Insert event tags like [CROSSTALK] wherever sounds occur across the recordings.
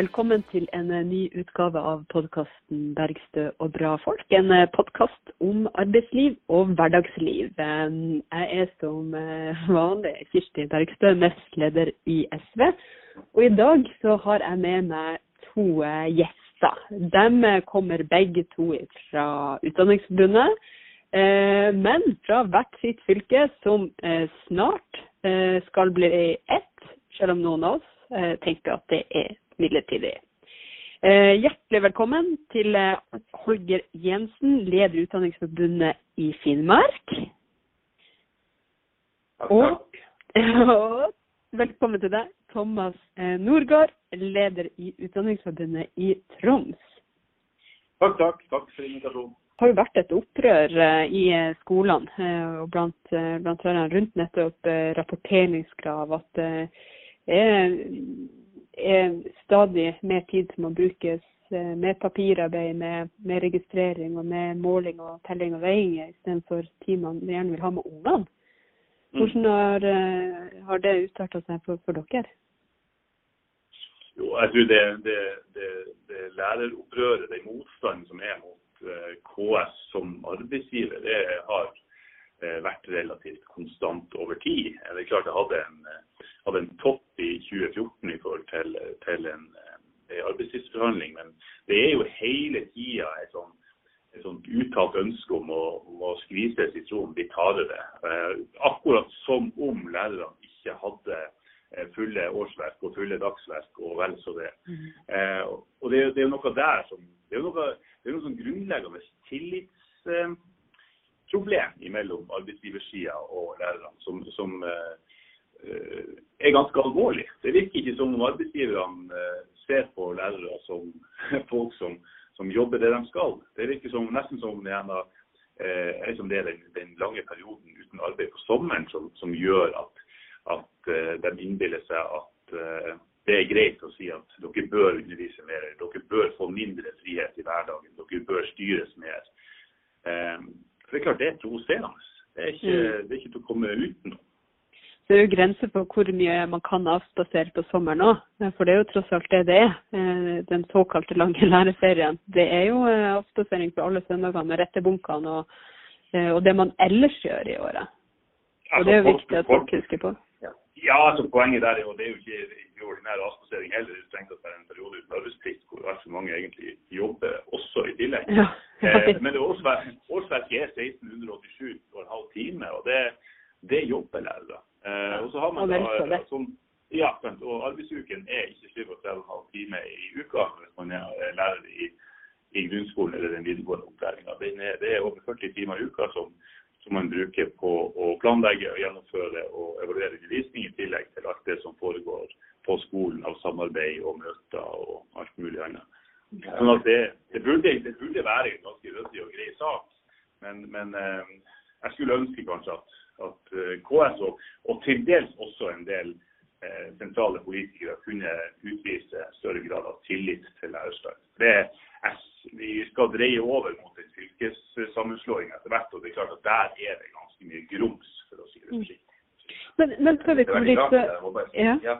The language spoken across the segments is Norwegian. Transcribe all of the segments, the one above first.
Velkommen til en eh, ny utgave av podkasten 'Bergstø og bra folk'. En eh, podkast om arbeidsliv og hverdagsliv. Eh, Jeg er som vanlig Kirsti Bergstø, nestleder i SV. Og i dag så har jeg med meg to gjester. De kommer begge to fra Utdanningsforbundet, men fra hvert sitt fylke, som snart skal bli ett, selv om noen av oss Eh, tenker at det er midlertidig. Eh, hjertelig velkommen til eh, Holger Jensen, leder Utdanningsforbundet i Finnmark. Takk, takk. Og, [LAUGHS] og velkommen til deg, Thomas Norgård, leder i Utdanningsforbundet i Troms. Takk, takk. Takk for invitasjonen. Det har jo vært et opprør i skolene og blant, blant rundt nettopp rapporteringskrav. At det er, er stadig mer tid som må brukes eh, med papirarbeid, med, med, registrering og med måling og telling og veiing istedenfor timene vi gjerne vil ha med ungene. Mm. Hvordan har, eh, har det utarta seg for, for, dere? Jo, jeg tror det, det, det, det læreropprøret, den motstanden som er mot eh, KS som arbeidsgiver, det har vært relativt konstant over tid. Det er klart jeg hadde en, hadde en topp i 2014 i forhold til, til en, en arbeidstidsforhandling. Men det er jo hele tida et sånn et sånt uttalt ønske om å, om å skvise sitronen litt hardere. Eh, akkurat som om lærerne ikke hadde eh, fulle årsverk og fulle dagsverk og vel så det. Mm. Eh, og det, det, er jo noe der som Det er jo noe, det er noe sånn grunnleggende tillits... eh, mellom arbeidsgiversida og lærerne som, som eh, Eh, er ganske alvorlig. Det virker ikke som om arbeidsgiverne eh, ser på lærere som [LAUGHS] folk som, som, jobber det de skal. Det virker som, nesten som er, eh, liksom det er den, den, lange perioden uten arbeid på sommeren som, som gjør at, at de innbiller seg at det er greit å si at dere bør undervise mer, dere bør få mindre frihet i hverdagen, dere bør styres mer. For Det er klart det er provoserende. Det, er ikke, mm. det er ikke til å komme utenom det er jo grenser for hvor mye man kan avspasere på sommeren òg. For det er jo tross alt det det er. Eh, den såkalte lange læreferien. Det er jo eh, avspasering på alle søndager med rettebunkene og, eh, og, det man ellers gjør i året. Og det er jo viktig at folk husker på. Ja, altså poenget der er jo det er jo ikke ordinær avspasering heller. Det er strengt tatt en periode uten arbeidsplikt hvor altfor mange egentlig jobber også i tillegg. Ja. Men årsverket er 1687,5 timer, og det, det jobber lærere. Eh, og så har man da, sånn, ja, og Arbeidsuken er ikke 37,5 timer i uka hvis man er eh, lærer i, i grunnskolen eller den videregående opplæringa. Det er over 40 timer i uka som, som, man bruker på å planlegge og gjennomføre og evaluere undervisning, i tillegg til alt det som foregår på skolen av samarbeid og møter og alt mulig annet. Sånn at det, det, burde, det burde være en ganske ryddig og grei sak, men, men eh, jeg skulle ønske kanskje at at eh, KS og, og, til dels også en del sentrale politikere kunne utvise større grad av tillit til lærerstand. Vi skal dreie over mot en fylkessammenslåing etter hvert, og det er klart at der er det ganske mye grums, for å si det forsiktig. Men, men skal vi komme litt ja. ja.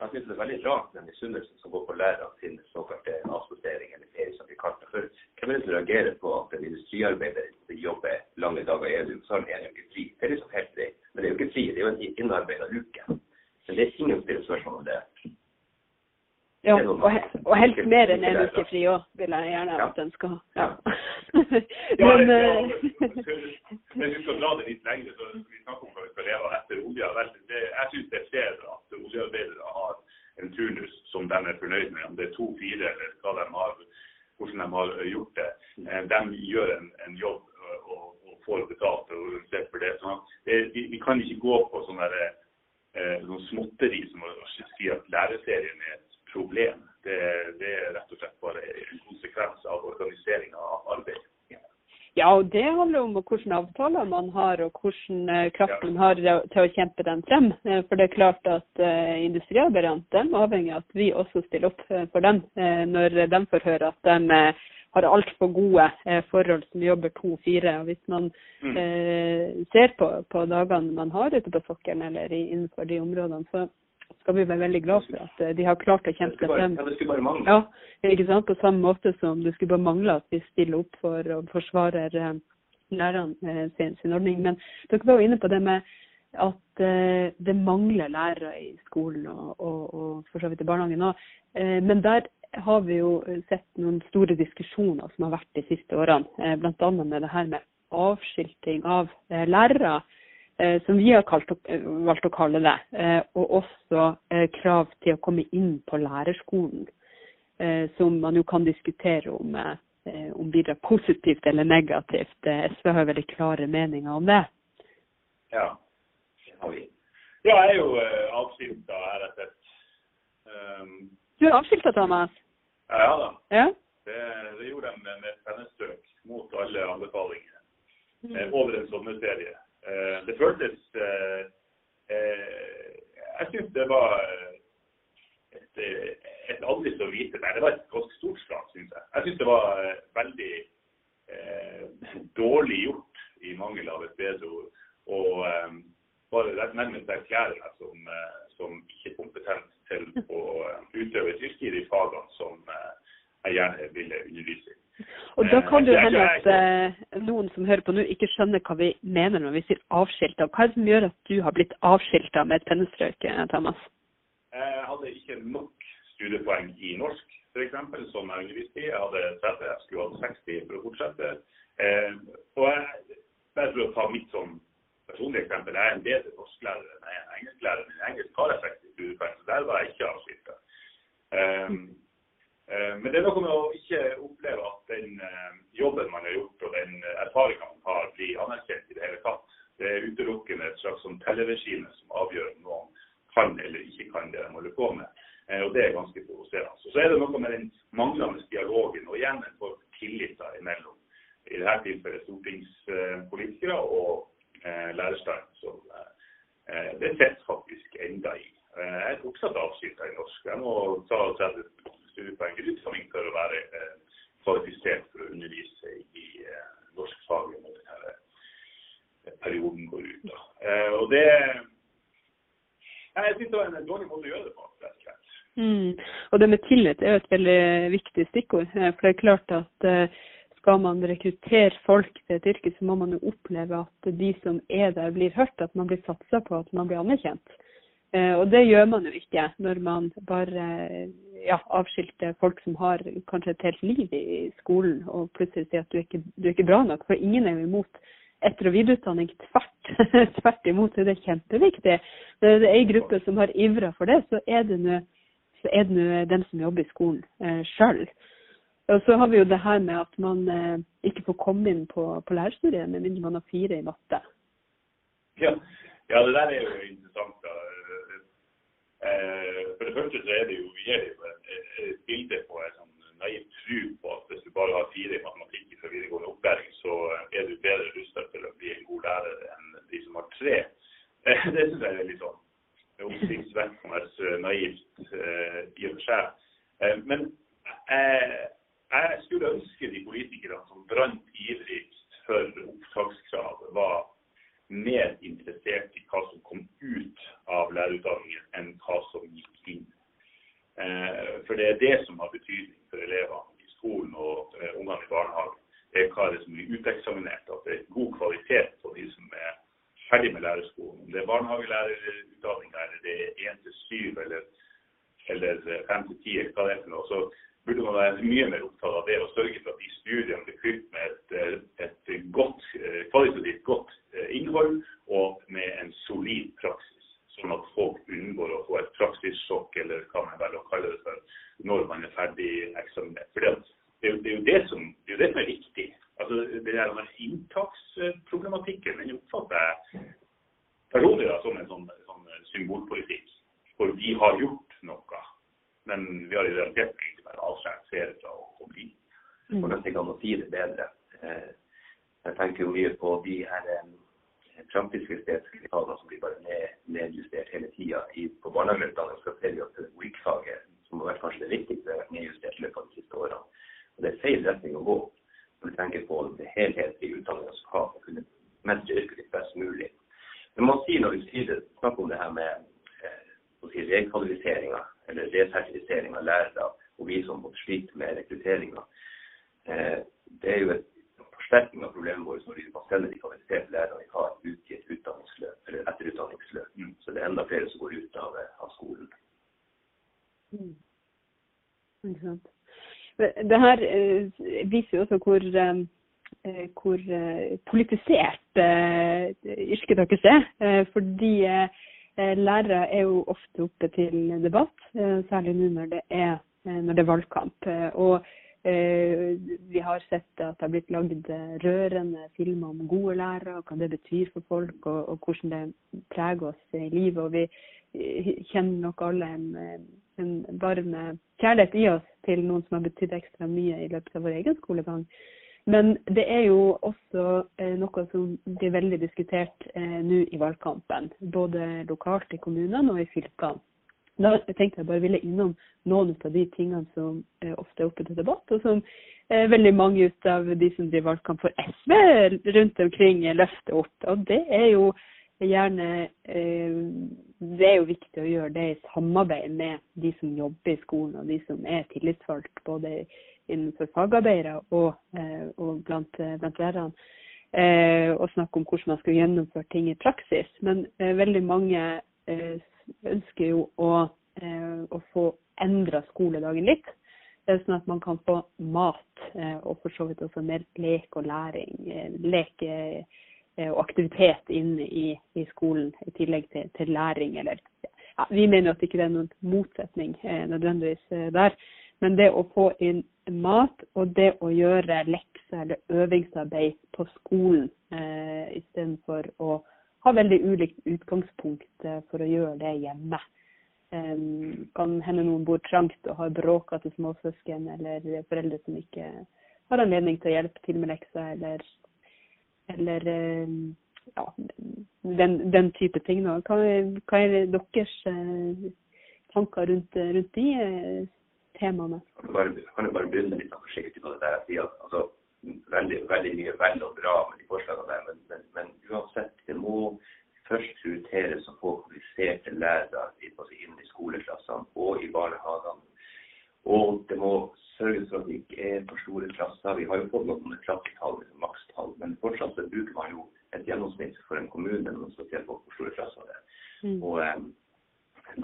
Jeg synes det er veldig rart den misunnelsen som går på lærere til såkalte avspasering eller ferie, som vi kaller det. For hvem er det som reagerer på at en industriarbeider jobber lange dager i EU, så har han en uke fri? Det er liksom helt greit. Men det er jo ikke fri, det er jo en innarbeida uke. Men det er ingen som stiller spørsmål om det. Ja, og, he og helst mer enn en uke fri òg, vil jeg gjerne at den skal ha. Ja. [LAUGHS] Men, ja, men vi skal dra det litt lenger, så vi snakker om hva vi skal leve av etter olja. Jeg syns det er fair at oljearbeidere har en turnus som de er fornøyd med, om det er to-fire eller hva de har, hvordan de har gjort det. Eh, de gjør en, en jobb og, og, får betalt og ser for det. Så det, vi, vi, kan ikke gå på sånn eh, sånne småtteri som å si at lærerserien er et problem. Det, det, er rett og slett bare en konsekvens av organiseringa av arbeid. Ja, og det handler om hvilke avtaler man har og hvilken eh, kraft man har til å kjempe dem frem. Eh, for det er klart at industriarbeiderne er avhengig av at vi også stiller opp for dem når de får høre at de har altfor gode forhold som jobber to-fire. Og Hvis man mm. eh, ser på, på, dagene man har ute på sokkelen eller innenfor de områdene, så skal vi være veldig glad for at de har klart å kjempe seg frem. ja, det skulle bare mangle. Ja, ikke sant? På samme måte som det skulle bare mangle at vi stiller opp for og forsvarer eh, lærerne eh, sin, sin ordning. Men dere var jo inne på det med at eh, det mangler lærere i skolen og, og, og for så vidt i barnehagen òg. Eh, men der har vi jo sett noen store diskusjoner som har vært de siste årene. Eh, Bl.a. med det her med avskilting av eh, lærere. eh, Som vi har kalt, valgt å kalle det. Og også krav til å komme inn på lærerskolen som man jo kan diskutere om, om bidrar positivt eller negativt. SV har veldig klare meninger om det. Ja. Det har vi. ja, jeg er jo avskilta, jeg sett. Um, Du er avskilta, Thomas? Ja da. Ja? Det, det gjorde de med, pennestrøk mot alle anbefalinger Mm. eh, over en sommerferie. Eh, det føltes eh, eh, Jeg syns det var et, eh, et aldri så lite det var et ganske stort slag, syns jeg. Jeg syns det var veldig eh, dårlig gjort, i mangel av et bedre ord, eh, bare nærmest erklære meg som, eh, som ikke kompetent til å eh, utøve et yrke i de fagene som eh, jeg gjerne ville undervise i. Og da kan det jo hende at eh, noen som hører på nå, ikke skjønner hva vi mener når vi sier avskilta. Hva er det som gjør at du har blitt avskilta med et pennestrøk, Thomas? Jeg hadde ikke nok studiepoeng i norsk, f.eks., som jeg underviste i. Jeg hadde 30, jeg skulle hatt 60 for å fortsette. Og jeg, bare for å ta mitt sånn personlige eksempel, jeg er en bedre norsklærer enn jeg er en engelsklærer. Men i engelsk har jeg 60 studiepoeng, var jeg ikke avskilta. Um, um, men det er noe med å ikke oppleve at den eh, jobben man har gjort og den erfaringen man har, blir anerkjent i det hele tatt. Det er utelukkende et slags sånn telleregime som avgjør om noen kan eller ikke kan det de holder på med. Eh, Og det er ganske provoserende. Så er det noe med den manglende dialogen og igjen en form for tillit da imellom. I dette tilfellet stortingspolitikere og eh, lærerstand. som eh, det sitter faktisk enda i. Eh, jeg er fortsatt avskilta i norsk. Jeg må ta 30 studiepoeng i utdanning for å være eh, kvalifisert for å undervise i eh, norskfaget når denne eh, perioden går ut. Da. Eh, og det jeg synes det var en dårlig måte å gjøre det på. rett og slett. Mm. Og det er jo et veldig viktig stikkord. eh, For det er klart at eh, skal man rekruttere folk til et yrke, så må man jo oppleve at de som er der, blir hørt. At man blir satsa på, at man blir anerkjent. Eh, Og det gjør man jo ikke når man bare ja, avskilter folk som har kanskje et helt liv i skolen, og plutselig sier at du er ikke, du er ikke bra nok. For ingen er jo imot etter- og videreutdanning. Tvert, [LAUGHS] tvert imot det er kjempeviktig. Når det er ei gruppe som har ivra for det, så er det nå så er det nå dem som jobber i skolen eh, sjøl. Og så har vi jo det her med at man eh, ikke får komme inn på, på lærerstudiet med mindre man har fire i matte. Ja. ja, det der er jo interessant. da. Eh, For det første så er det jo, gir jo et, et bilde på en sånn naiv tro på at hvis du bare har fire i matematikk fra videregående opplæring, så er du bedre rustet til å bli en god lærer enn de som har tre. [LAUGHS] Det syns jeg er litt sånn oppsiktsvekkende naivt eh, i og for seg. Eh, Men eh, jeg skulle ønske de politikerne som brant ivrigst for opptakskrav, var mer interessert i hva som kom ut av lærerutdanningen enn hva som gikk inn. Eh, For det er det som har betydning for elevene i skolen og eh, ungene i barnehagen. Det er hva det er som blir uteksaminert, at det er god kvalitet på de som er ferdig med lærerskolen. Det er barnehagelærerutdanninga eller det er 1 til 7 eller, eller 5 til 10, hva det er for noe, så burde man være mye mer opptatt av det og sørge for at de studiene blir fylt med et, et godt, eh, kvalitativt godt eh, innhold og med en solid praksis, sånn at folk unngår å få et praksissjokk eller hva man velger å kalle det for når man er ferdig eksaminert. For det, det, er jo- det er jo det som, det er jo det som er viktig. Altså, det der med inntaksproblematikken den oppfatter jeg personlig da, som en sånn, sånn symbolpolitikk. For vi har gjort noe, men vi har i realiteten ikke bare avskåret seere fra å bli. inn. Og nesten ikke an å si det bedre. Eh, Jeg tenker jo mye på de her eh, praktisk-estetiske som blir bare ned, nedjustert hele tida. På barnehageutdanning skal vi at pedagogikkfaget, som har vært kanskje det viktigste, har vært nedjustert i løpet av de siste årene. Og Det er feil retning å gå når du tenker på det helhetlige utdanninga som å kunne mestre yrket ditt best mulig. Men man sier når vi sier det, snakker om det her med eh, si, rekvalifiseringa eller resertifisering av lærere, og vi som måtte slite med rekrutteringa. Eh, det er jo et forsterkning av problemet vårt når vi kan sende de kvalifiserte lærerne vi har ut i et utdanningsløp, eller etterutdanningsløp. Mm. Så det er enda flere som går ut av, av skolen. Mm. Ikke sant. Det her eh, viser jo også hvor, eh, hvor eh, politisert eh, yrket deres er. Eh, fordi eh, lærere er jo ofte oppe til debatt, særlig nå når det er, når det er valgkamp. og Eh, vi har sett at det har blitt lagd rørende filmer om gode lærere, hva det betyr for folk, og, og hvordan det preger oss i livet. Og vi eh, kjenner nok alle en, en varm kjærlighet i oss til noen som har betydd ekstra mye i løpet av vår egen skolegang. Men det er jo også eh, noe som blir veldig diskutert eh, nå i valgkampen. Både lokalt i kommunene og i fylkene. Da tenkte jeg bare ville innom noen av de tingene som eh, ofte er oppe til debatt, og som veldig mange ut av de som driver valgkamp for SV rundt omkring løfter opp. Og det er jo gjerne eh, Det er jo viktig å gjøre det i samarbeid med de som jobber i skolen, og de som er tillitsvalgt både innenfor fagarbeidere og, eh, og blant, eh, blant lærerne. Eh, og snakke om hvordan man skal gjennomføre ting i praksis. Men veldig mange ønsker jo å, eh, å få endra skoledagen litt. Sånn at man kan få mat, eh, og for så vidt også mer lek og læring. Eh, lek og aktivitet inne i, i, skolen i tillegg til, til læring. Eller, ja, vi mener at det ikke er noen motsetning nødvendigvis der. Men det å få inn mat og det å gjøre lekser eller øvingsarbeid på skolen eh, istedenfor å ha veldig ulikt utgangspunkt eh, for å gjøre det hjemme. Um, kan hende noen bor trangt og har bråkete småsøsken, eller foreldre som ikke har anledning til å hjelpe til med lekser, eller, eller um, ja, den, den, type ting. Hva, hva, er deres uh, tanker rundt, rundt de uh, temaene? Jeg kan jo bare begynne litt forsiktig på det der. Altså, veldig, veldig mye vel og bra med de forslagene der, men, men, men, uansett, det må først prioriteres å få kvalifiserte lærere inn i skoleklassene og i barnehagene. Og det må sørges for at det ikke er for store klasser. Vi har jo fått noen klassetall, liksom makstall, men fortsatt så bruker man jo et gjennomsnitt for en kommune når man skal se på hvor store klasser det er. Mm. Og um,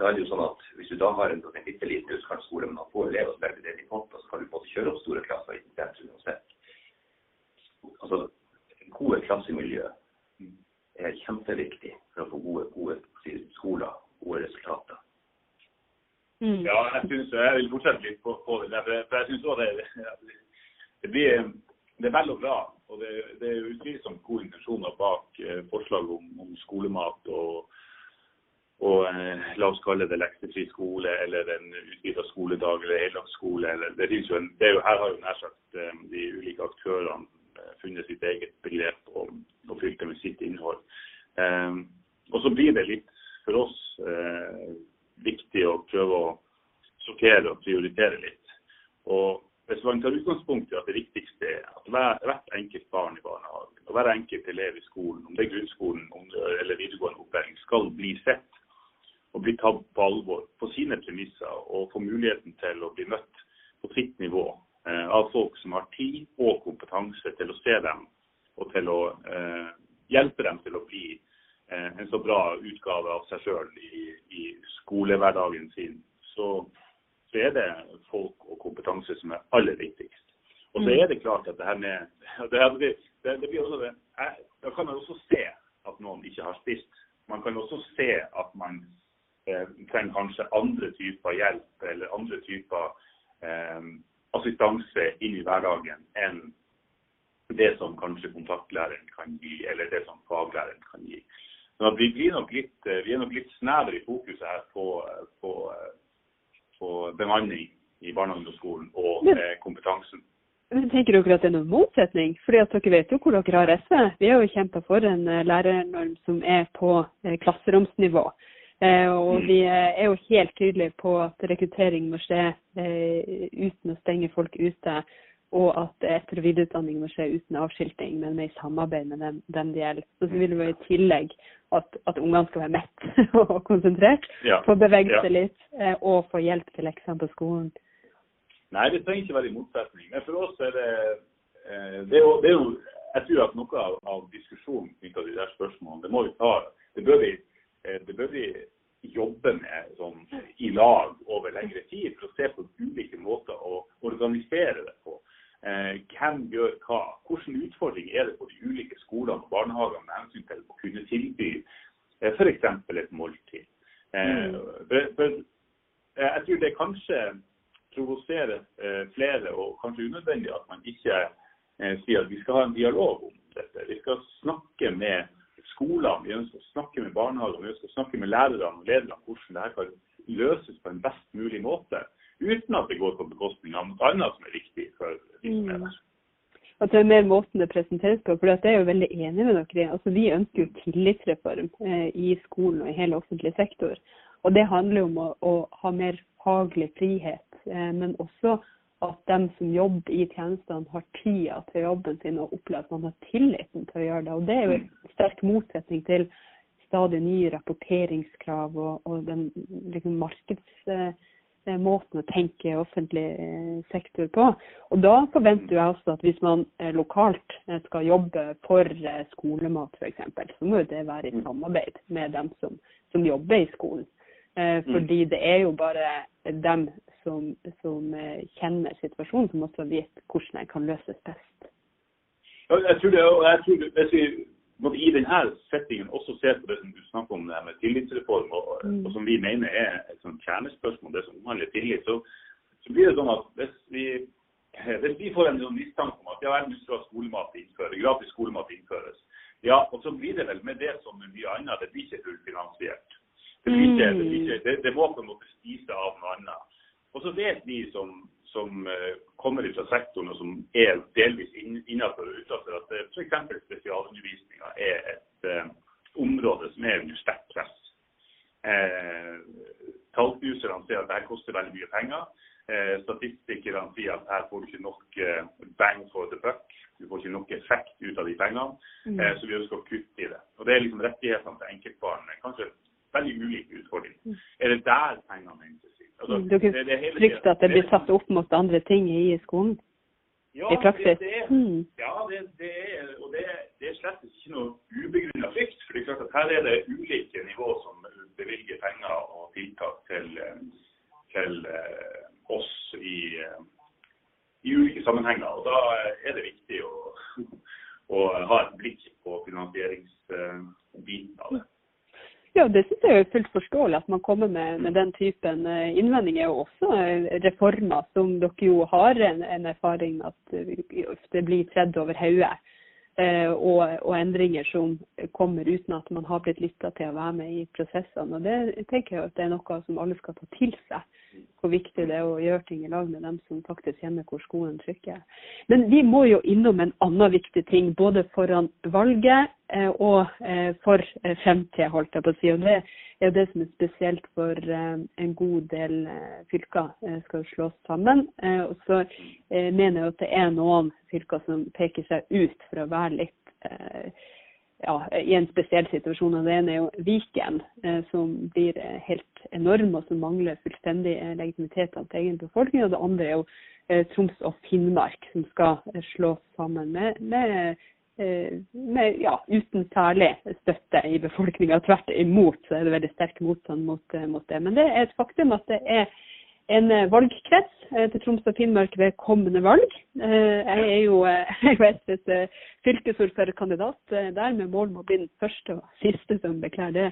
da er det jo sånn at Hvis du da har en, en bitte liten utkantskole, men har få elever som legger det i pott, så kan du få kjøre opp store klasser i sentrum uansett altså, gode klassemiljø er kjempeviktig for å få gode, gode skoler, gode resultater. Mm. Ja, jeg synes jeg vil fortsette litt på, på det. For jeg synes også det, det, blir, det er vel og bra. og Det, det er utvilsomt gode intensjoner bak eh, forslaget om, om, skolemat og, og eh, la oss kalle det leksefri skole eller en utvida skoledag eller heldagsskole. det, jo en, det er jo, her har jo nær sagt eh, de ulike aktørene funnet sitt eget begrep og, og fylt det med sitt innhold. Eh, og så blir det litt for oss eh, viktig å prøve å sortere og prioritere litt. Og hvis man tar utgangspunkt i at det viktigste er at hvert enkelt barn i barnehagen og hver enkelt elev i skolen, om det er grunnskolen eller videregående opplæring, skal bli sett og bli tatt på alvor på sine premisser og få muligheten til å bli møtt på sitt nivå Eh, av folk som har tid og kompetanse til å se dem og til å eh, hjelpe dem til å bli eh, en så bra utgave av seg sjøl i, i, skolehverdagen sin, så, så, er det folk og kompetanse som er aller viktigst. Og så mm. er det klart at det her med [LAUGHS] det, det, det blir også det, jeg, Da kan man også se at noen ikke har spist. Man kan også se at man eh, trenger kanskje andre typer hjelp eller andre typer eh, assistanse inn i hverdagen enn det som kanskje kontaktlæreren kan gi, eller det som faglæreren kan gi. Så vi, blir nok litt, eh, vi er nok litt snevre i fokuset her på, på, på bemanning i barnehagen og skolen og eh, kompetansen. Men Tenker dere at det er noen motsetning? Fordi at Dere vet jo hvor dere har SV. Vi har jo kjempa for en eh, lærernorm som er på klasseromsnivå. Eh, og vi er jo helt tydelige på at rekruttering må skje eh, uten å stenge folk ute. Og at etter- og videreutdanning må skje uten avskilting, men med i samarbeid med dem, dem det gjelder. Og så vil være i tillegg at, at ungene skal være mett [LAUGHS] og konsentrert, Ja. få bevege Ja. litt, eh, og få hjelp til leksene på skolen. Nei, det trenger ikke være i motsetning. Men for oss er det eh, Det er jo, det er jo Jeg tror at noe av, av diskusjonen knytta til de der spørsmålene, det må vi ta. Det bør vi, eh, det bør vi jobbe med sånn, i lag over lengre tid for å se på ulike måter å organisere det på. Eh, hvem gjør hva? Hvilken utfordring er det på de ulike skolene og barnehagene med hensyn til å kunne tilby eh, f.eks. et måltid? Eh, for, for, eh, jeg tror det kanskje provoserer eh, flere, og kanskje unødvendig, at man ikke eh, sier at vi skal ha en dialog om dette. Vi skal snakke med skolene, vi ønsker å snakke med barnehagene, vi ønsker å snakke med lærerne og lederne om hvordan dette kan løses på en best mulig måte. Uten at det går på bekostning av noe annet som er viktig for de som er der. At det er mer måten det presenteres på. for jeg er jo veldig enig med dere. Altså, vi ønsker jo tillitsreform eh, i skolen og i hele offentlig sektor. Og det handler om å, å ha mer faglig frihet, eh, men også at de som jobber i tjenestene har tida til jobben sin og opplever at man har tilliten til å gjøre det. Og det er jo en sterk motsetning til stadig nye rapporteringskrav og, og den liksom, markedsmåten å tenke offentlig eh, sektor på. Og da forventer jeg også at hvis man eh, lokalt eh, skal jobbe for eh, skolemat f.eks., så må jo det være i samarbeid med dem som, som jobber i skolen. Eh, fordi det er jo bare dem som, som eh, kjenner situasjonen, som også vet hvordan den kan løses best. Jeg tror det, og jeg tror det, hvis vi i denne settingen også ser på det som du snakker om med tillitsreform, og, Mm. og som vi mener er et sånt kjernespørsmål, det som omhandler tillit, så, så blir det sånn at hvis vi, hvis vi får en sånn mistanke om at ja, vel, nå skal skolemat innføres, gratis skolemat innføres, ja, og så blir det vel med det som med mye annet, det blir ikke fullfinansiert. Det, blir ikke, det, blir ikke, det, det må på en måte spise av noe annet. Og så vet vi som, som eh, kommer fra sektoren og som er delvis innenfor og utenfor, at eh, f.eks. spesialundervisninga er et eh, område som er under sterkt press. Eh, Tallknuserne sier at dette koster veldig mye penger. Eh, statistikerne sier at her får du ikke nok eh, bang for the buck. Du får ikke nok effekt ut av de pengene. Eh, så vi ønsker å kutte i det. Og Det er liksom rettighetene til enkeltbarn. Kanskje veldig ulike utfordringer. Er det der pengene hentes? Altså, Mm. Dere er frykter at det blir satt opp mot andre ting i skolen ja, i praksis? Det, det Mm. ja, det, det er, og det, det er slett ikke noe ubegrunnet frykt. For det er klart at her er det ulike nivå som bevilger penger og tiltak til, til eh, oss i, eh, i ulike sammenhenger. Og da er det viktig å, [LAUGHS] å ha et blikk på finansieringsbiten av det. Ja, det synes jeg er fullt forståelig at man kommer med, med den typen eh, innvendinger. Og også eh, reformer som dere jo har en, en erfaring med at det blir tredd over hodet. Eh, og, og endringer som kommer uten at man har blitt lytta til å være med i prosessene. Og det tenker jeg at det er noe som alle skal ta til seg. Hvor viktig det er å gjøre ting i lag med dem som faktisk kjenner hvor skoen trykker. Men vi må jo innom en annen viktig ting, både foran valget eh, og eh, for eh, fremtida, holdt jeg på å si. Og det er jo det som er spesielt for en god del fylker skal slås sammen. Og så mener jeg at det er noen fylker som peker seg ut for å være litt ja, i en spesiell situasjon. og Det ene er jo Viken, eh, som blir eh, helt enorm, og som mangler fullstendig eh, legitimitet til egen befolkning. Og det andre er jo Troms og Finnmark, som skal slås sammen med, med, med ja, uten særlig støtte i befolkninga. Tvert imot så er det veldig sterk motstand mot, mot det. Men det er et faktum at det er en eh, valgkrets eh, til Troms og Finnmark ved kommende valg. Eh, Jeg er jo [LAUGHS] SVs fylkesordførerkandidat der, med mål om å bli den første og siste som bekler det,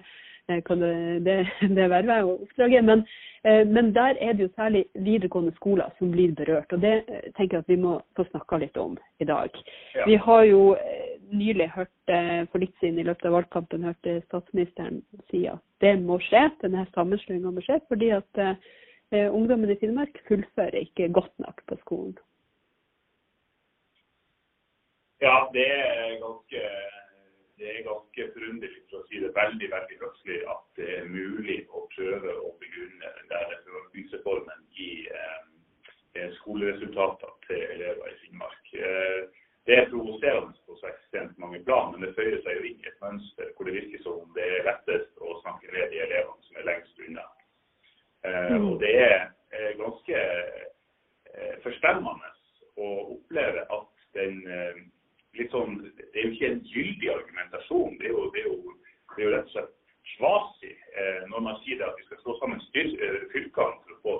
det, det, det vervet og oppdraget. Men, men der er det jo særlig videregående skoler som blir berørt, og det tenker jeg at vi må få snakka litt om i dag. Ja. Vi har jo nylig hørt, for litt siden i løpet av valgkampen, hørt eh, statsministeren si at det må skje, denne sammenslåinga må skje, fordi at Eh, ungdommen i Finnmark fullfører ikke godt nok på skolen. Ja, det er ganske, ganske forunderlig, for å si det veldig veldig høflig, at det er mulig å prøve å begrunne den der øvelsesformen i eh, skoleresultater til elever i Finnmark. Eh, det er provoserende på så ekstremt mange plan, men det føyer seg jo inn i et mønster hvor det virker som om det er lettest å snakke med de elevene som er lengst unna Eh, Mm. og det er eh, ganske eh, forstemmende å oppleve at den litt sånn Det er jo ikke en gyldig argumentasjon. Det er jo, det er jo, det er jo rett og slett kvasi når man sier at vi skal slå sammen fylkene for å få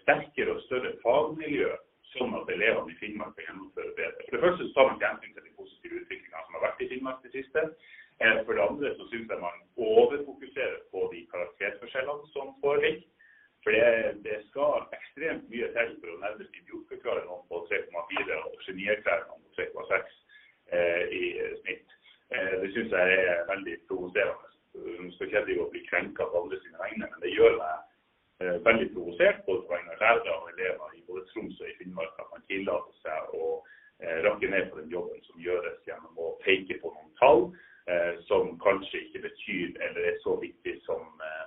sterkere og større fagmiljø, sånn at elevene i Finnmark kan gjennomføre bedre. For det første så tar man ikke hensyn til de positive utviklingene som har vært i Finnmark det siste. For det andre så syns jeg man overfokuserer på de karakterforskjellene som foreligger. For det, det skal ekstremt mye til for å nærmest idiotforklare noen på 3,4 og genierklære noen på 3,6 eh, i snitt. Eh, det syns jeg er veldig provoserende. Nå skal ikke bli krenka på andre sine vegne, men det gjør meg eh, veldig provosert både på vegne av lærere og elever i både Troms og i Finnmark at man tillater seg å eh, rakke ned på den jobben som gjøres gjennom å peke på noen tall eh, som kanskje ikke betyr eller er så viktig som eh,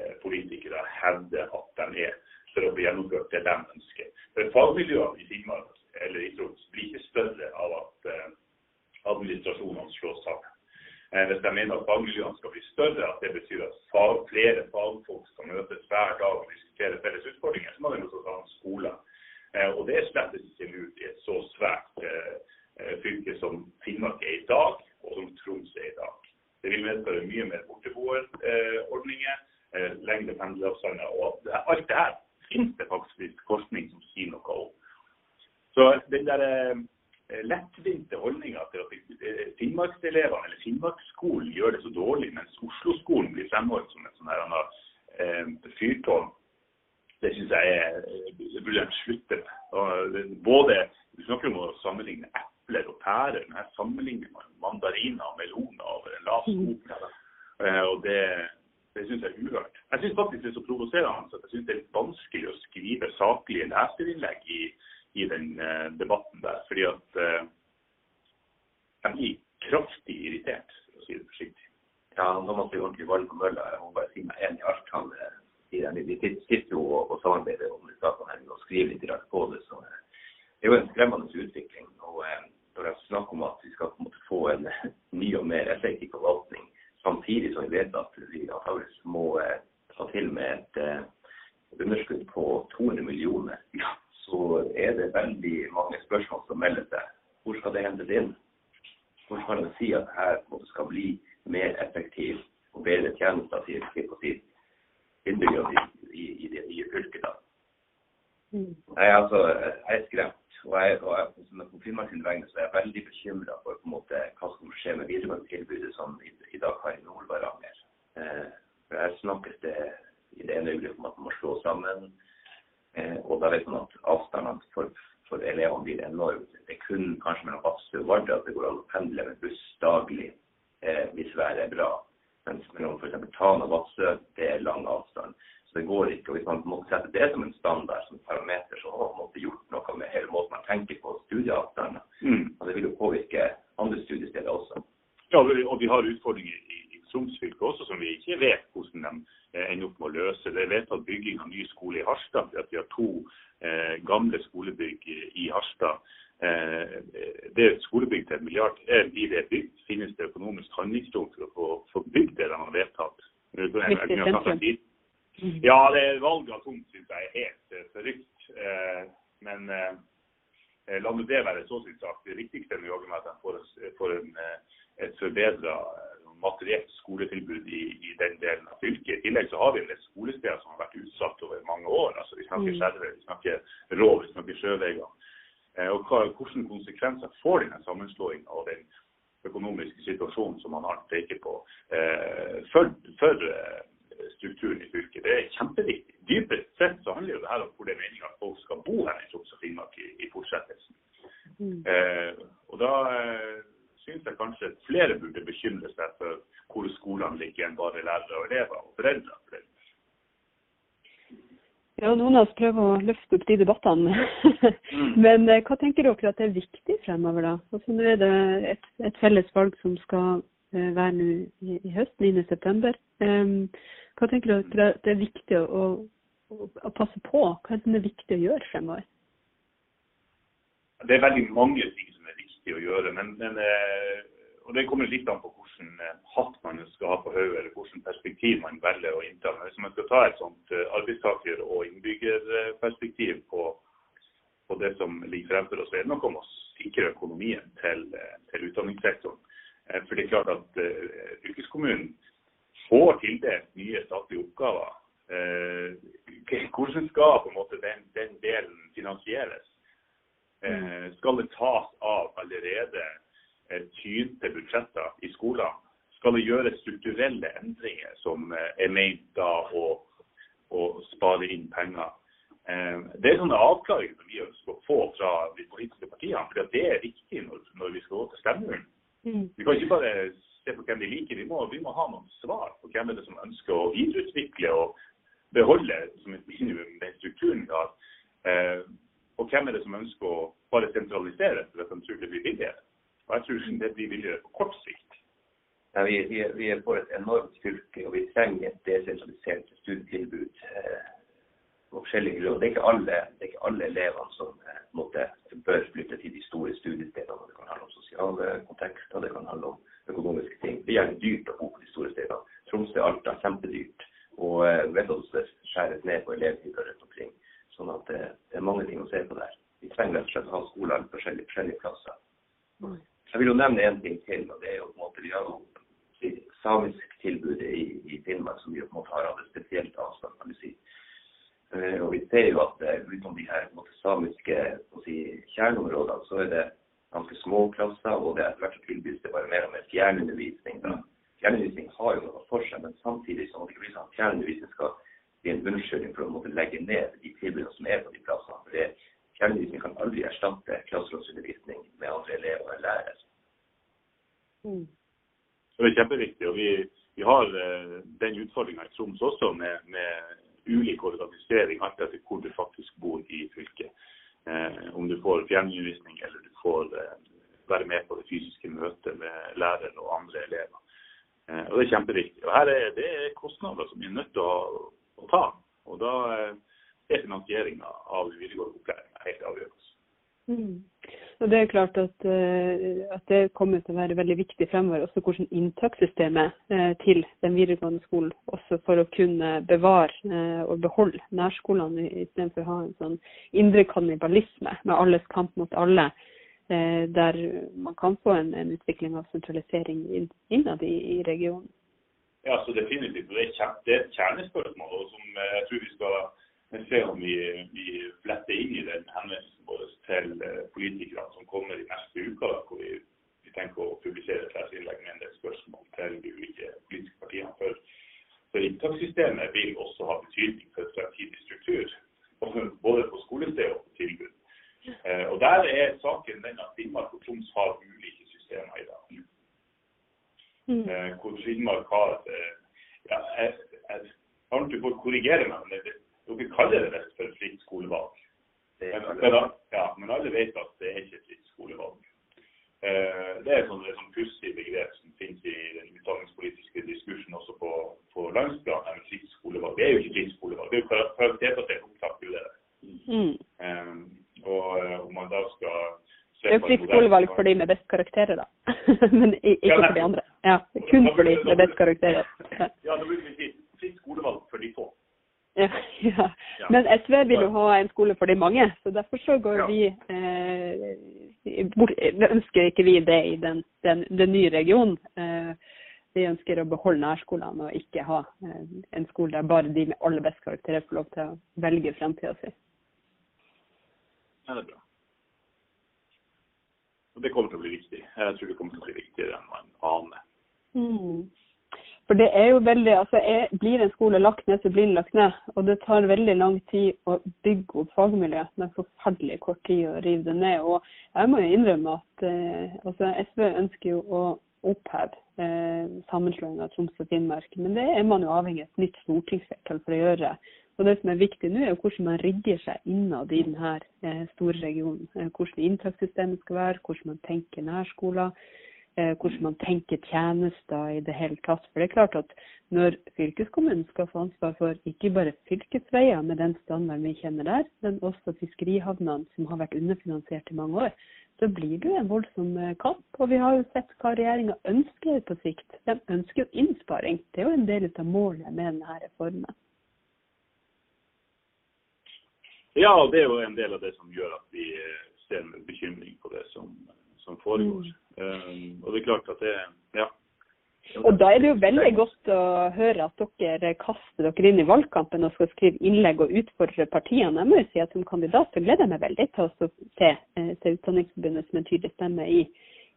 eh, politikere hevder at de er, for å få gjennomført det de ønsker. For Fagmiljøene i Finnmark eller i Troms blir ikke større av at eh, administrasjonene slås sammen. Eh, Hvis de mener at fagmiljøene skal bli større, at det betyr at fag, flere fagfolk skal møtes hver dag og diskutere felles utfordringer, så må de også ha en skole. Eh, Og det er slett ikke lurt i et så svært eh, eh, fylke som Finnmark er i dag, og som Troms er i dag. Det vil medføre mye mer borteboerordninger, eh, lengre pendleravstander. Og det- alt det her finnes det faktisk forskning som sier noe om. Så den der eh, lettvinte holdninga til at eh, Finnmarkselevene eller Finnmarksskolen gjør det så dårlig, mens Oslo-skolen blir fremholdt som et sånn eh, fyrtårn, det syns jeg er, det burde de slutte med. Både, Du snakker om å sammenligne epler og pærer, men her sammenligner man mandariner og meloner over en lav sko. Eh, og det, det syns jeg er uhørt. Jeg syns faktisk det er så provoserende at jeg syns det er litt vanskelig å skrive saklige leserinnlegg i, i den eh, debatten der. Fordi at eh, blir kraftig irritert, for å si det forsiktig. Ja, når man blir ordentlig varm på mølla, jeg må bare si meg enig i alt han eh, sier. Vi sitter jo og, og samarbeider om disse sakene og skriver litt rart på det. så eh, Det er jo en skremmende utvikling. og eh, Når det er snakk om at vi skal på en måte få en ny og mer effektiv forvaltning, samtidig som vi vet at vi antakeligvis må ta til med et eh, underskudd på 200 millioner, så er det veldig mange spørsmål som melder seg. Hvor skal det hentes inn? Hvordan kan si at her måte skal bli mer effektiv og bedre tjenester til, til, innbyggerne i, i, i det nye fylket? da? Mm. Jeg, er altså, jeg er skremt. Og jeg, og jeg, på Finnmark vegne så er jeg veldig bekymra for på en måte, hva som skjer med videregående tilbudet som i, i dag har i Nord-Varanger. Eh, Her snakkes det i det ene øyeblikket om at man må slå sammen. Eh, og da vet man at avstandene for, for elevene blir enorme. Det er kun kanskje mellom Vadsø og Vardø at det går an å pendle med buss daglig eh, hvis været er bra. Mens mellom f.eks. Tana og Vadsø det er lang avstand. Så det går ikke. Og hvis man måtte sette det som en standard, som parameter, så har man måtte gjort noe med hele måten man tenker på studieavstander. Mm. Og det vil jo påvirke andre studiesteder også. Ja, og vi har utfordringer i, i Troms fylke også som vi ikke vet hvordan de ender opp med å løse. Det er vedtatt bygging av ny skole i Harstad. fordi at Vi har to eh, gamle skolebygg i, Harstad. Eh, det er et skolebygg til en milliard. Er blir det bygd, finnes det økonomisk handlingsrom for å få, få bygd det de har vedtatt. Sentrum. Mm. Ja, det er valget av tomt syns jeg er helt eh, forrykt. Eh, men eh, eh, la nå det være så sin sak. Det viktigste er jo med at de får, får en, eh, et forbedra materielt skoletilbud i, i den delen av fylket. I tillegg så har vi en del skolesteder som har vært utsatt over mange år. altså Vi snakker Mm. skjerver, vi snakker rå, vi snakker Sjøvegan. Eh, og hva, hvilke konsekvenser får denne sammenslåingen og den økonomiske situasjonen som man har peker på eh, for, for eh, strukturen i fylket. Det er kjempeviktig. Dypest sett så handler jo det her om hvor det er meninga at folk skal bo her i Troms og Finnmark i, i fortsettelsen. Mm. Eh, og da syns jeg kanskje flere burde bekymre seg for hvor skolene ligger enn bare lærere og elever og foreldre. Ja, noen av oss prøver å løfte opp de debattene. [LAUGHS] Men eh, hva tenker dere at er viktig fremover, da? Altså, nå er det et, et felles valg som skal eh, være nå i, i høst, 9.9. Um, hva tenker dere at det er viktig å, å, å passe på? Hva er det som er viktig å gjøre fremover? Det er veldig mange ting som er viktig å gjøre. men, men eh, og Det kommer litt an på hvilke hvilken hatt man skal ha på hodet, eller hvilket perspektiv man velger å innta. Men hvis man skal ta et sånt arbeidstaker- og innbyggerperspektiv på, på, det som ligger fremfor oss, så er det noe om å sikre økonomien til, til utdanningssektoren. For det er klart at fylkeskommunen får tildelt nye statlige oppgaver. [LAUGHS] Hvordan skal på en måte den, den delen finansieres? Skal det tas av allerede tynte budsjetter i skolen? Skal det gjøres strukturelle endringer som er ment da å, å spare inn penger? Det er sånne avklaringer som vi ønsker å få fra de politiske partiene, for det er viktig når, når vi skal gå til stemmeurnen. Vi kan ikke bare se på hvem de liker, vi må, vi må ha noen svar på hvem er det som ønsker å videreutvikle og beholde som et minimum den strukturen vi har. Og hvem er det som ønsker å bare sentralisere for at de tror det blir billigere? Og jeg tror det blir billigere på kort sikt. Ja, vi, vi, vi er for et enormt fylke, og vi trenger et desentralisert studietilbud eh, på forskjellige grunner. Det er ikke alle, det alle elevene som eh, måtte, bør flytte til de store studiestedene. Det kan handle om sosiale kontekster, det kan handle om økonomiske ting. Det er gjerne dyrt å bo på de store stedene. Tromsø Alta kjempedyrt. Og eh, Veddås skjæres ned på elevtilbudet rundt omkring. Sånn at det, det, er mange ting å se på der. Vi trenger rett og slett å ha skoler på forskjellige, forskjellige plasser. Jeg vil jo nevne en ting til, og det er jo på en måte vi har jo samisk tilbud i, i Finnmark som vi på en måte har hatt et spesielt avstand, kan du si. Uh, og vi ser jo at uh, utenom de her måte, samiske si, kjerneområdene, så er det ganske små klasser, og det er etter hvert tilbys det bare mer og mer fjernundervisning. Da. Fjernundervisning har jo noe for seg, men samtidig så må det ikke bli sånn at fjernundervisning skal bli en unnskyldning for å måtte legge ned de tilbudene som er på de plassene. For det, fjernundervisning kan aldri erstatte klasseromsundervisning med andre elever og lærere. Mm. Det er kjempeviktig. og Vi, vi har uh, den utfordringa i Troms også med, med, ulik organisering alt etter hvor du faktisk bor i fylket. Uh, om du får fjernundervisning eller du får uh, være med på det fysiske møtet med lærere og andre elever. og Det er kjempeviktig. Og her er Det er kostnader som vi er nødt til å, å ta. og Da er finansieringa av videregående opplæring helt avgjørende. Mm. Og det er klart at, at, det kommer til å være veldig viktig fremover, også hvordan inntakssystemet til den videregående skolen, også for å kunne bevare og beholde nærskolene istedenfor å ha en sånn indre kannibalisme med alles kamp mot alle, der man kan få en, en utvikling av sentralisering innad i, i regionen. Ja, så definitivt. Det er, det er et kjernespørsmål og som jeg tror vi skal se om vi, vi fletter inn i den henvendelsen vår til politikerne som kommer i neste uke, hvor vi, vi tenker å publisere et leserinnlegg med en del spørsmål til de ulike politiske partiene. For, for inntakssystemet vil også ha betydning for fremtidig struktur, både på skolested og på tilbud. Eh, og Der er saken den at Finnmark og Troms har ulike systemer i dag. Mm. Eh, hvor Finnmark har eh, ja, jeg, jeg, Du får korrigere meg, men det, dere kaller det visst for fritt skolevalg. Men, men, ja, men, alle vet at det er ikke fritt skolevalg. Eh, det er et sånn, sånn pussig begrep som finnes i den utdanningspolitiske diskursen også på, på landsplan. Men fritt skolevalg. Det er jo ikke fritt skolevalg, det er jo karakterbasert opptak. Det er det. Mm. Eh, og om man da skal det er jo fritt skolevalg for de med best karakterer, da. [LAUGHS] Men ikke ja, for de andre. Ja, kun for de med best karakterer. Ja, da burde vi si fritt skolevalg for de få. Ja, [LAUGHS] ja. Men SV vil jo ha en skole for de mange, så derfor så går vi eh, bort, ønsker ikke vi det i den, den, den nye regionen. Eh, vi ønsker å beholde nærskolene og ikke ha eh, en skole der bare de med aller best karakterer får lov til å velge fremtida si. Ja, det er bra. Og det kommer til å bli viktig. Jeg tror det kommer til å bli viktigere enn man aner. Mm. For det er jo veldig, altså er, Blir en skole lagt ned, så blir den lagt ned. Og det tar veldig lang tid å bygge opp fagmiljøet, er forferdelig kort tid å rive det ned. Og jeg må jo innrømme at eh, altså SV ønsker jo å oppheve eh, sammenslåing av Troms og Finnmark, men det er man jo avhengig av et nytt stortingsflertall for å gjøre. Og Det som er viktig nå, er jo hvordan man rigger seg innad i denne eh, store regionen. Eh, hvordan inntakssystemet skal være, hvordan man tenker nærskoler Eh, hvordan man tenker tjenester i det hele tatt. For det er klart at når fylkeskommunen skal få ansvar for ikke bare fylkesveier med den standarden vi kjenner der, men også fiskerihavnene som har vært underfinansiert i mange år, så blir det jo en voldsom kamp. Og vi har jo sett hva regjeringa ønsker på sikt. De ønsker jo innsparing. Det er jo en del av målet med denne reformen. Ja, det er jo en del av det som gjør at vi eh, ser med bekymring på det som, som foregår. Mm. Um, og det er klart at det ja. Og da er det jo veldig godt å høre at dere kaster dere inn i valgkampen og skal skrive innlegg og utfordre partiene. Jeg må jo si at som kandidat så gleder jeg meg veldig til å se, eh, se Utdanningsforbundet som en tydelig stemme i,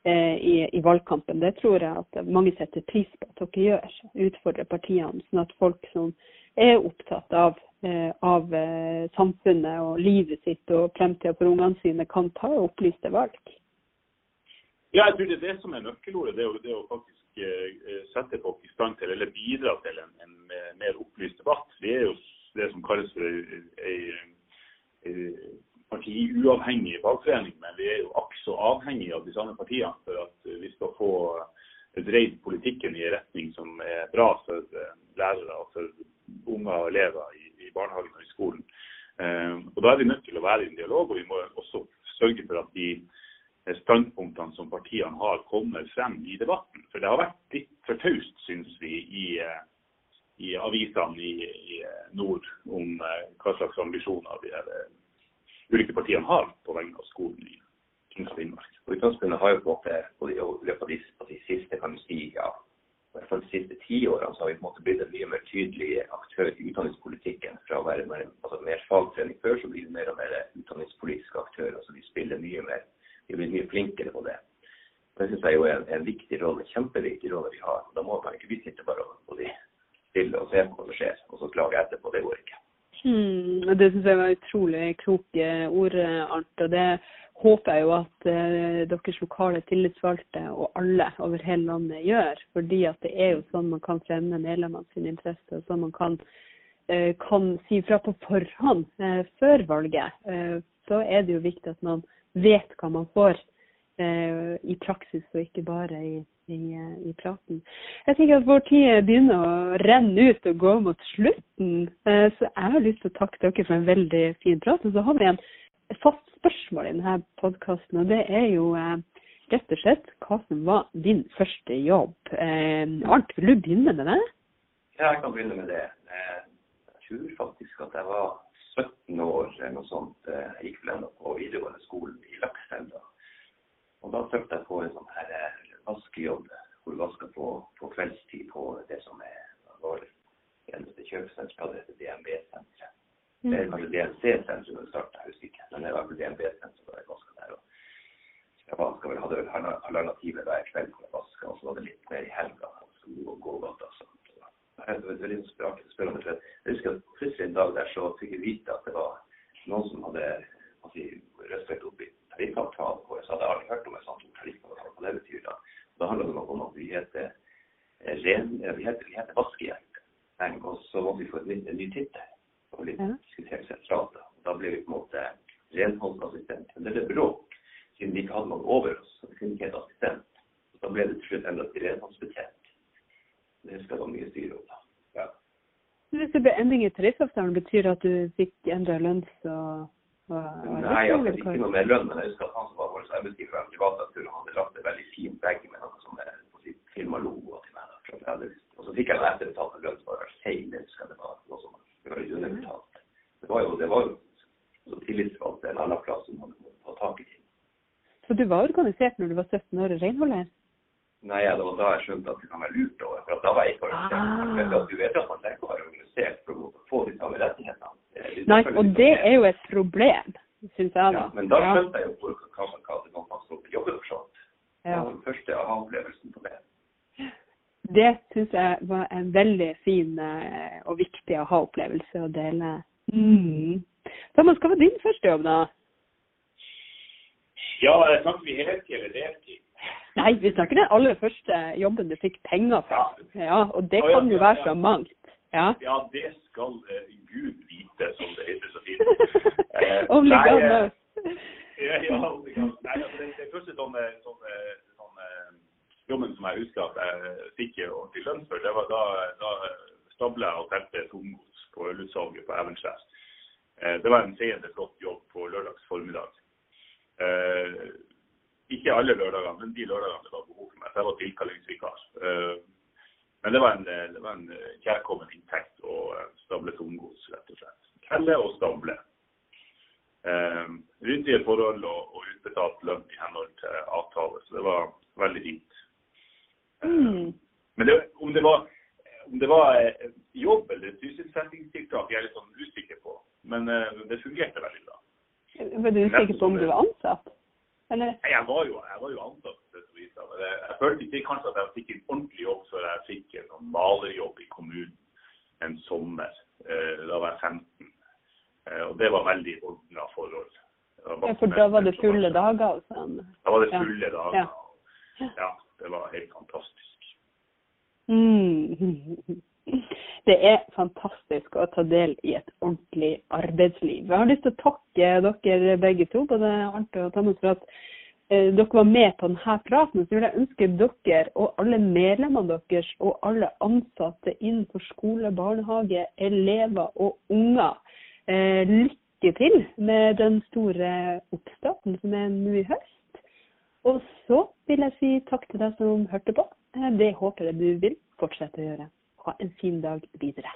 i, i, valgkampen. Det tror jeg at mange setter pris på at dere gjør. Utfordrer partiene, sånn at folk som er opptatt av Eh, av eh, samfunnet og livet sitt og fremtida for ungene sine, kan ta opplyste valg? Ja, jeg tror det er det som er nøkkelordet. Det det å faktisk uh, sette folk i stand til, eller bidra til en, en, mer opplyst debatt. Vi er jo det som kalles for ei partiuavhengig fagforening, men vi er jo akk avhengig av de samme partiene for at vi skal få dreid politikken i en retning som er bra for lærere og for unger og elever i i barnehagen og i skolen. Eh, og Da er vi nødt til å være i en dialog, og vi må også sørge for at de standpunktene som partiene har, kommer frem i debatten. For det har vært litt for taust, syns vi, i, eh, i avisene i, i, nord om eh, hva slags ambisjoner de ulike partiene har på vegne av skolen i Troms og Finnmark. Utgangspunktet har jo på en måte av de, de siste kan du si, ja, hvert fall de siste ti årene så har vi på en måte blitt en mye mer tydelig aktør i utdanningspolitikken. Fra å være mer, altså mer fagtrening før, så blir vi mer og mer utdanningspolitiske aktører. altså Vi spiller mye mer, vi blir mye flinkere på det. Det syns jeg jo er en, en, viktig rolle, kjempeviktig rolle vi har. Da må man ikke vi sitte bare og stille og se på hva som skjer, og så klage etterpå. Det går ikke. Hmm, det syns jeg var utrolig kloke ord, Arnt. og det håper jeg jo at eh, deres lokale tillitsvalgte og alle over hele landet gjør. Fordi at det er jo sånn man kan fremme medlemmene sine interesser, og sånn man kan, eh, kan si fra på forhånd eh, før valget. Eh, så er det jo viktig at man vet hva man får eh, i praksis, og ikke bare i, i, eh, i, praten. Jeg tenker at Vår tid begynner å renne ut og gå mot slutten, så jeg har lyst til å takke dere for en veldig fin prat. Og så har vi en fast spørsmål i denne podkasten, og det er jo eh, rett og slett hva som var din første jobb. Eh, Arnt, vil du begynne med det? Ja, jeg kan begynne med det. Eh, jeg tror faktisk at jeg var 17 år eller noe sånt. Jeg gikk vel på videregående skolen i Lakselv. Og da søkte jeg på en sånn her vaskejobb hvor du vasker på, på, kveldstid på det som er vår eneste kjøpesenter, heter DNB-senteret. Det er kanskje DNC-sensor som starta, jeg husker ikke. Men det var vel DNB-sensor da jeg vaska der. Og jeg vaska vel, hadde vel alternativet hver kveld hvor jeg vaska, og så var det litt mer i helga. Og gågata og sånt. Det er veldig spennende. For jeg husker at plutselig en dag der så fikk jeg vite at det var noen som hadde si, røstet opp i tariffavtalen vår. Så hadde jeg aldri hørt om en sånn tariffavtale, hva det betyr da. Da handler det om at vi heter, ren, vi heter, heter Vaskehjelp. Og så måtte vi få en ny tittel og litt ja. diskutere sentralt. Da ble vi på en måte renholdsassistent. Men det ble bråk, siden vi ikke hadde noen over oss. så vi kunne ikke hete assistent. Og da ble det til slutt endret til renholdsbetjent. Det husker jeg var mye styr om. da. Ja. Hvis det ble endring i tariffavtalen, betyr det at du fikk endra lønns- og, Nei, jeg fikk ikke noe mer lønn, men jeg husker at han som var vår arbeidsgiver fra privataktør, hadde lagt en veldig fin vegg med noe som er på sitt firmalogo til meg. Og så fikk jeg etterbetalt lønn for å være feil. Det husker jeg det var noe som det var underbetalt. Det var jo, det var jo tillitsvalgte en annen plass som måtte ta tak i ting. Så du var organisert når du var 17 år renholder? Nei, ja, det var da jeg skjønte at det kan være lurt. Over, for da var jeg ikke organisert. Ah. Du vet at man trenger å være organisert for å få de samme rettighetene. Nei, og det er jo et problem, syns jeg. Ja, men da skjønte jeg jo hva, hva, hva det var man skulle jobbe for sånt. Ja. Den første aha-opplevelsen på det det syns jeg var en veldig fin eh, og viktig aha-opplevelse å dele. Mm. Thomas, hva var din første jobb, da? Ja, snakker vi heltid eller deltid? Nei, vi snakker den aller første jobben du fikk penger fra. Ja, og det kan jo være så mangt. Ja, ja det skal uh, Gud vite, som det heter så fint. Uh, Only God knows. Ja, ja, Nei, altså, det, det første sånn, sånn, sånn jobben som jeg husker at jeg fikk ordentlig lønn for, det var da, da stabla jeg og telte tomgods på ølutsalget på Evenskjær. Eh, det var en seende flott jobb på lørdags formiddag. Eh, ikke alle lørdagene, men de lørdagene det var behov for meg. Så jeg var tilkallingsvikar. Uh, men det var en, det var en kjærkommen inntekt å stable tomgods, rett og slett. Telle og stable. Ryddige forhold og, og, utbetalt lønn i henhold til avtale, så det var veldig fint. Mm. Men det, om, det var, om det var jobb eller sysselsettingstiltak, jeg er litt sånn usikker på. Men det fungerte veldig bra. Var du usikker på om du var ansatt? Eller? Jeg var jo, jeg var jo ansatt. Men jeg, jeg følte ikke kanskje at jeg fikk en ordentlig jobb før jeg fikk en sånn malerjobb i kommunen en sommer. Eh, da var jeg 15. Eh, og det var veldig ordna forhold. Ja, for da var det fulle dager? Sånn. Da var det fulle dager. Ja. Det var helt fantastisk. Mm. [LAUGHS] Det er fantastisk å ta del i et ordentlig arbeidsliv. Jeg har lyst til å takke dere begge to, både Arnt og Thomas, for at eh, dere var med på denne praten. Så vil jeg ønske dere og alle medlemmene deres og alle ansatte innenfor skole, barnehage, elever og unger eh, lykke til med den store oppstarten som er nå i høst. Og så vil jeg si takk til deg som hørte på. Eh, det håper jeg du vil fortsette å gjøre. Ha en fin dag videre.